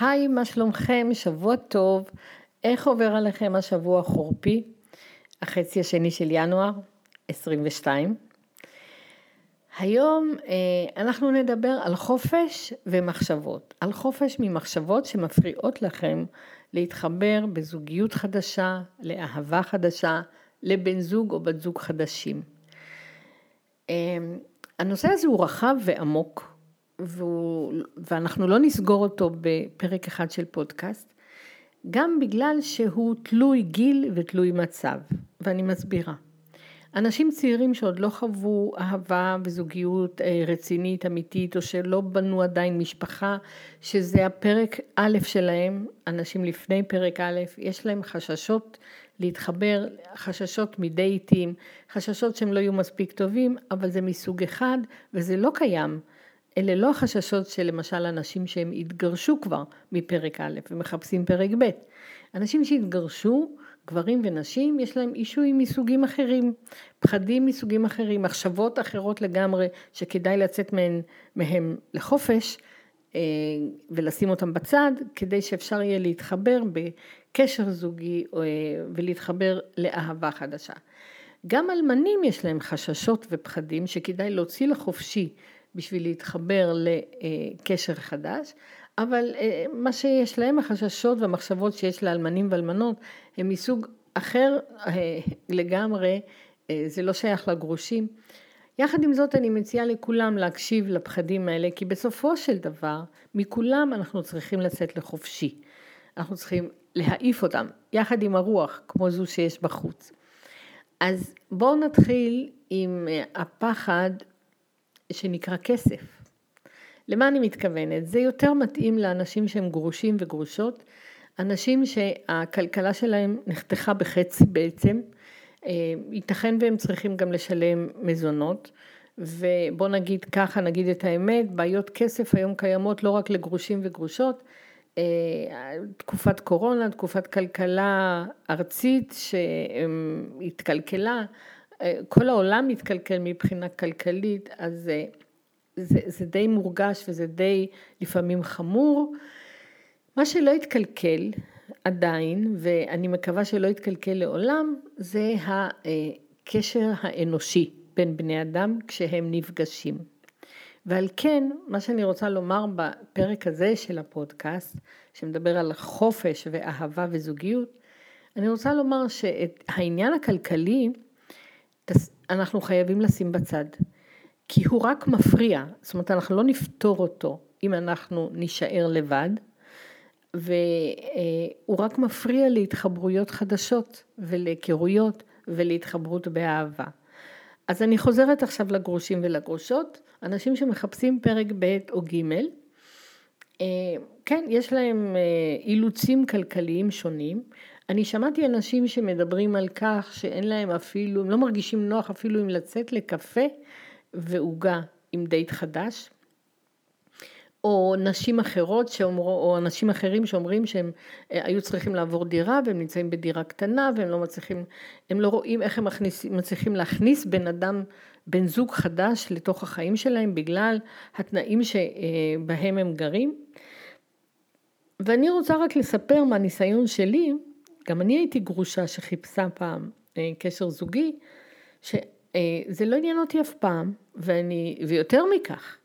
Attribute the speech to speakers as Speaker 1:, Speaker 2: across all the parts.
Speaker 1: היי, מה שלומכם? שבוע טוב. איך עובר עליכם השבוע החורפי? החצי השני של ינואר 22. היום אה, אנחנו נדבר על חופש ומחשבות. על חופש ממחשבות שמפריעות לכם להתחבר בזוגיות חדשה, לאהבה חדשה, לבן זוג או בת זוג חדשים. אה, הנושא הזה הוא רחב ועמוק. והוא, ואנחנו לא נסגור אותו בפרק אחד של פודקאסט, גם בגלל שהוא תלוי גיל ותלוי מצב, ואני מסבירה. אנשים צעירים שעוד לא חוו אהבה וזוגיות אה, רצינית, אמיתית, או שלא בנו עדיין משפחה, שזה הפרק א' שלהם, אנשים לפני פרק א', יש להם חששות להתחבר, חששות מדייטים, חששות שהם לא יהיו מספיק טובים, אבל זה מסוג אחד וזה לא קיים. אלה לא החששות של למשל אנשים שהם התגרשו כבר מפרק א' ומחפשים פרק ב'. אנשים שהתגרשו, גברים ונשים, יש להם אישויים מסוגים אחרים, פחדים מסוגים אחרים, מחשבות אחרות לגמרי שכדאי לצאת מהם, מהם לחופש אה, ולשים אותם בצד, כדי שאפשר יהיה להתחבר בקשר זוגי אה, ולהתחבר לאהבה חדשה. גם אלמנים יש להם חששות ופחדים שכדאי להוציא לחופשי בשביל להתחבר לקשר חדש, אבל אה, מה שיש להם, החששות והמחשבות שיש לאלמנים ואלמנות, הם מסוג אחר אה, לגמרי, אה, זה לא שייך לגרושים. יחד עם זאת אני מציעה לכולם להקשיב לפחדים האלה, כי בסופו של דבר, מכולם אנחנו צריכים לצאת לחופשי. אנחנו צריכים להעיף אותם, יחד עם הרוח, כמו זו שיש בחוץ. אז בואו נתחיל עם הפחד שנקרא כסף. למה אני מתכוונת? זה יותר מתאים לאנשים שהם גרושים וגרושות, אנשים שהכלכלה שלהם נחתכה בחצי בעצם, אה, ייתכן והם צריכים גם לשלם מזונות, ובוא נגיד ככה, נגיד את האמת, בעיות כסף היום קיימות לא רק לגרושים וגרושות, אה, תקופת קורונה, תקופת כלכלה ארצית שהתקלקלה, כל העולם מתקלקל מבחינה כלכלית, אז אה, זה, זה די מורגש וזה די לפעמים חמור. מה שלא התקלקל עדיין, ואני מקווה שלא יתקלקל לעולם, זה הקשר האנושי בין בני אדם כשהם נפגשים. ועל כן, מה שאני רוצה לומר בפרק הזה של הפודקאסט, שמדבר על חופש ואהבה וזוגיות, אני רוצה לומר שהעניין הכלכלי אנחנו חייבים לשים בצד, כי הוא רק מפריע, זאת אומרת אנחנו לא נפתור אותו אם אנחנו נישאר לבד, והוא רק מפריע להתחברויות חדשות ולהיכרויות ולהתחברות באהבה. אז אני חוזרת עכשיו לגרושים ולגרושות, אנשים שמחפשים פרק ב' או ג', אה, כן, יש להם אה, אילוצים כלכליים שונים, אני שמעתי אנשים שמדברים על כך שאין להם אפילו, הם לא מרגישים נוח אפילו אם לצאת לקפה ועוגה עם דייט חדש, או נשים אחרות שאומרו, או אנשים אחרים שאומרים שהם אה, היו צריכים לעבור דירה והם נמצאים בדירה קטנה והם לא מצליחים, הם לא רואים איך הם מכניס, מצליחים להכניס בן אדם, בן זוג חדש לתוך החיים שלהם בגלל התנאים שבהם הם גרים. ואני רוצה רק לספר מהניסיון שלי, גם אני הייתי גרושה שחיפשה פעם אה, קשר זוגי, שזה אה, לא עניין אותי אף פעם, ואני, ויותר מכך,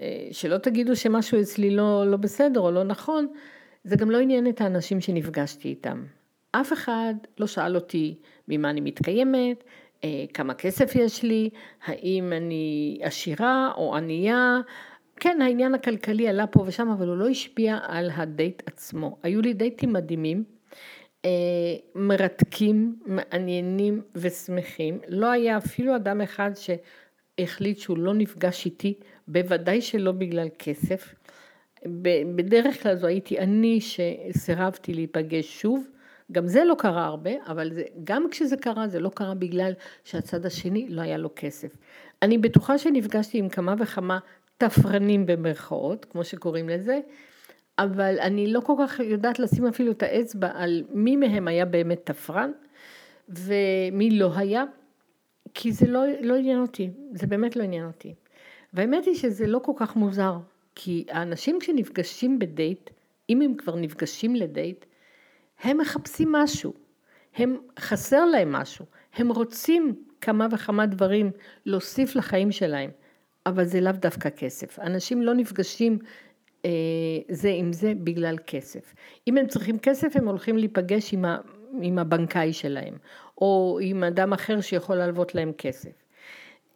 Speaker 1: אה, שלא תגידו שמשהו אצלי לא, לא בסדר או לא נכון, זה גם לא עניין את האנשים שנפגשתי איתם. אף אחד לא שאל אותי ממה אני מתקיימת, כמה כסף יש לי, האם אני עשירה או ענייה. כן, העניין הכלכלי עלה פה ושם, אבל הוא לא השפיע על הדייט עצמו. היו לי דייטים מדהימים, אה, מרתקים, מעניינים ושמחים. לא היה אפילו אדם אחד שהחליט שהוא לא נפגש איתי, בוודאי שלא בגלל כסף. בדרך כלל זו הייתי אני שסירבתי להיפגש שוב. גם זה לא קרה הרבה, אבל זה, גם כשזה קרה, זה לא קרה בגלל שהצד השני לא היה לו כסף. אני בטוחה שנפגשתי עם כמה וכמה תפרנים במרכאות, כמו שקוראים לזה, אבל אני לא כל כך יודעת לשים אפילו את האצבע על מי מהם היה באמת תפרן ומי לא היה, כי זה לא, לא עניין אותי, זה באמת לא עניין אותי. והאמת היא שזה לא כל כך מוזר, כי האנשים כשנפגשים בדייט, אם הם כבר נפגשים לדייט, הם מחפשים משהו, הם חסר להם משהו, הם רוצים כמה וכמה דברים להוסיף לחיים שלהם, אבל זה לאו דווקא כסף. אנשים לא נפגשים זה עם זה בגלל כסף. אם הם צריכים כסף הם הולכים להיפגש עם, ה, עם הבנקאי שלהם, או עם אדם אחר שיכול להלוות להם כסף.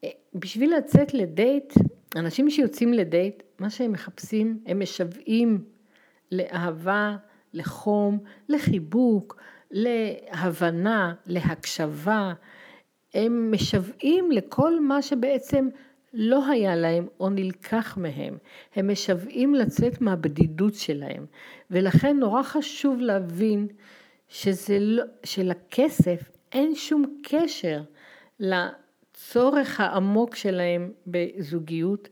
Speaker 1: אה, בשביל לצאת לדייט, אנשים שיוצאים לדייט, מה שהם מחפשים, הם משוועים לאהבה, לחום, לחיבוק, להבנה, להקשבה, הם משוועים לכל מה שבעצם לא היה להם או נלקח מהם. הם משוועים לצאת מהבדידות שלהם. ולכן נורא חשוב להבין שזה לא, שלכסף אין שום קשר לצורך העמוק שלהם בזוגיות,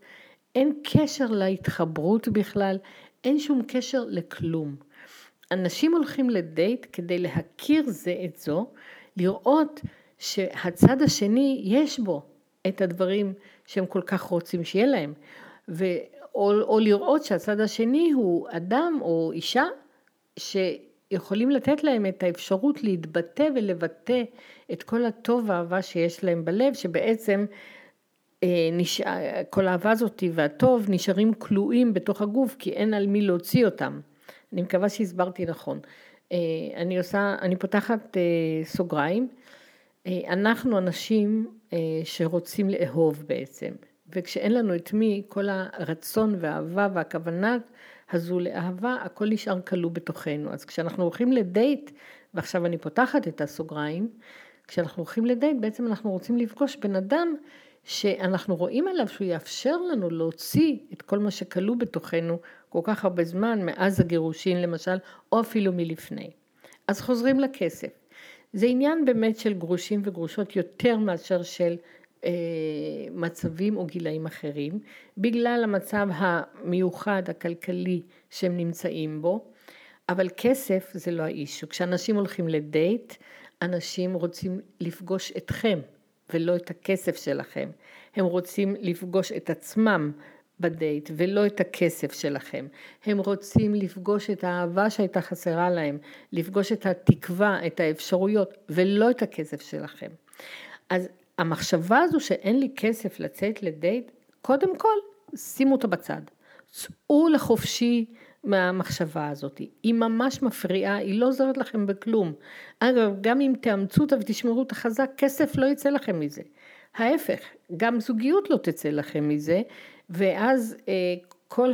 Speaker 1: אין קשר להתחברות בכלל, אין שום קשר לכלום. אנשים הולכים לדייט כדי להכיר זה את זו, לראות שהצד השני יש בו את הדברים שהם כל כך רוצים שיהיה להם, ו, או, או לראות שהצד השני הוא אדם או אישה שיכולים לתת להם את האפשרות להתבטא ולבטא את כל הטוב והאהבה שיש להם בלב, שבעצם אה, נשאר, כל האהבה הזאת והטוב נשארים כלואים בתוך הגוף כי אין על מי להוציא אותם. אני מקווה שהסברתי נכון. אה, אני עושה, אני פותחת אה, סוגריים. אנחנו אנשים שרוצים לאהוב בעצם, וכשאין לנו את מי, כל הרצון והאהבה והכוונה הזו לאהבה, הכל נשאר כלוא בתוכנו. אז כשאנחנו הולכים לדייט, ועכשיו אני פותחת את הסוגריים, כשאנחנו הולכים לדייט, בעצם אנחנו רוצים לפגוש בן אדם שאנחנו רואים עליו שהוא יאפשר לנו להוציא את כל מה שכלוא בתוכנו כל כך הרבה זמן, מאז הגירושין למשל, או אפילו מלפני. אז חוזרים לכסף. זה עניין באמת של גרושים וגרושות יותר מאשר של אה, מצבים או גילאים אחרים, בגלל המצב המיוחד הכלכלי שהם נמצאים בו, אבל כסף זה לא האישו. כשאנשים הולכים לדייט, אנשים רוצים לפגוש אתכם, ולא את הכסף שלכם. הם רוצים לפגוש את עצמם בדייט ולא את הכסף שלכם. הם רוצים לפגוש את האהבה שהייתה חסרה להם, לפגוש את התקווה, את האפשרויות ולא את הכסף שלכם. אז המחשבה הזו שאין לי כסף לצאת לדייט, קודם כל שימו אותו בצד. צאו לחופשי מהמחשבה הזאת. היא ממש מפריעה, היא לא עוזרת לכם בכלום. אגב, גם אם תאמצו אותה ותשמרו אותה חזק, כסף לא יצא לכם מזה. ההפך, גם זוגיות לא תצא לכם מזה, ואז אה, כל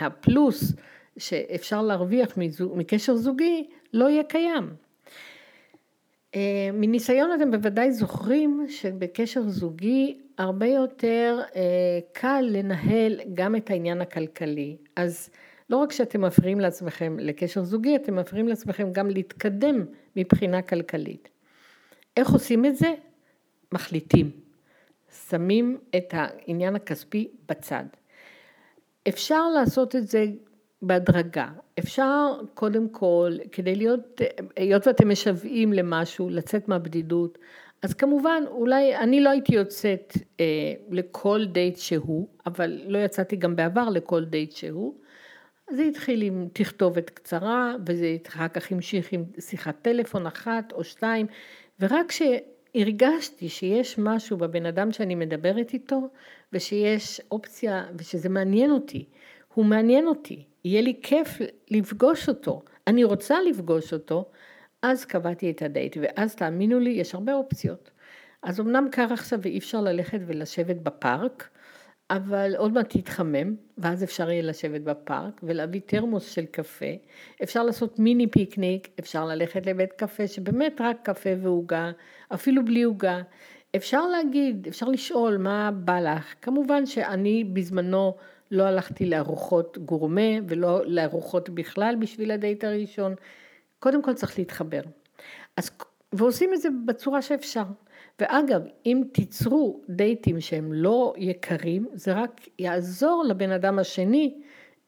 Speaker 1: הפלוס שאפשר להרוויח מקשר זוגי לא יהיה קיים. אה, מניסיון אתם בוודאי זוכרים שבקשר זוגי הרבה יותר אה, קל לנהל גם את העניין הכלכלי. אז לא רק שאתם מפריעים לעצמכם לקשר זוגי, אתם מפריעים לעצמכם גם להתקדם מבחינה כלכלית. איך עושים את זה? מחליטים. שמים את העניין הכספי בצד. אפשר לעשות את זה בהדרגה. אפשר קודם כל, כדי להיות, היות ואתם משוועים למשהו, לצאת מהבדידות, אז כמובן, אולי אני לא הייתי יוצאת אה, לכל דייט שהוא, אבל לא יצאתי גם בעבר לכל דייט שהוא. זה התחיל עם תכתובת קצרה, וזה אחר כך המשיך עם שיחת טלפון אחת או שתיים, ורק כשהרגשתי שיש משהו בבן אדם שאני מדברת איתו, ושיש אופציה, ושזה מעניין אותי, הוא מעניין אותי, יהיה לי כיף לפגוש אותו, אני רוצה לפגוש אותו, אז קבעתי את הדייט, ואז תאמינו לי, יש הרבה אופציות. אז אמנם קר עכשיו ואי אפשר ללכת ולשבת בפארק, אבל עוד מעט תתחמם, ואז אפשר יהיה לשבת בפארק ולהביא תרמוס של קפה. אפשר לעשות מיני פיקניק, אפשר ללכת לבית קפה שבאמת רק קפה ועוגה, אפילו בלי עוגה. אפשר להגיד, אפשר לשאול מה בא לך. כמובן שאני בזמנו לא הלכתי לארוחות גורמה ולא לארוחות בכלל בשביל הדייט הראשון. קודם כל צריך להתחבר. אז, ועושים את זה בצורה שאפשר. ואגב, אם תיצרו דייטים שהם לא יקרים, זה רק יעזור לבן אדם השני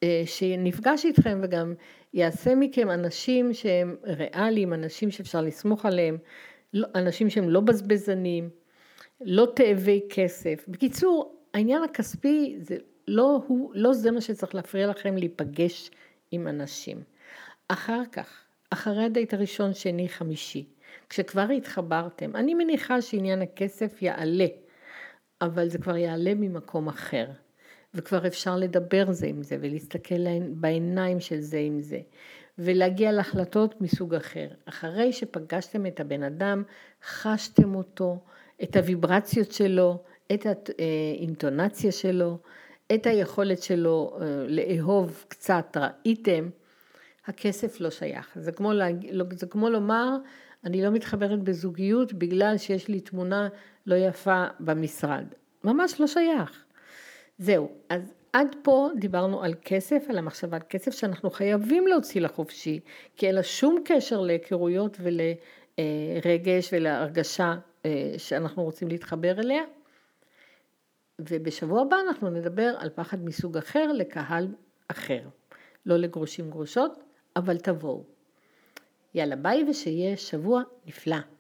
Speaker 1: אה, שנפגש איתכם וגם יעשה מכם אנשים שהם ריאליים, אנשים שאפשר לסמוך עליהם, לא, אנשים שהם לא בזבזנים, לא תאבי כסף. בקיצור, העניין הכספי זה לא, הוא, לא זה מה שצריך להפריע לכם להיפגש עם אנשים. אחר כך, אחרי הדייט הראשון, שני, חמישי, כשכבר התחברתם, אני מניחה שעניין הכסף יעלה, אבל זה כבר יעלה ממקום אחר. וכבר אפשר לדבר זה עם זה ולהסתכל בעיניים של זה עם זה ולהגיע להחלטות מסוג אחר. אחרי שפגשתם את הבן אדם, חשתם אותו, את הוויברציות שלו, את האינטונציה שלו, את היכולת שלו אה, לאהוב קצת, ראיתם, הכסף לא שייך. זה כמו, להג... לא, זה כמו לומר, אני לא מתחברת בזוגיות בגלל שיש לי תמונה לא יפה במשרד. ממש לא שייך. זהו, אז עד פה דיברנו על כסף, על המחשבת כסף שאנחנו חייבים להוציא לחופשי, כי אין לה שום קשר להיכרויות ולרגש ולהרגשה אה, שאנחנו רוצים להתחבר אליה. ובשבוע הבא אנחנו נדבר על פחד מסוג אחר לקהל אחר. לא לגרושים גרושות, אבל תבואו. יאללה ביי ושיהיה שבוע נפלא.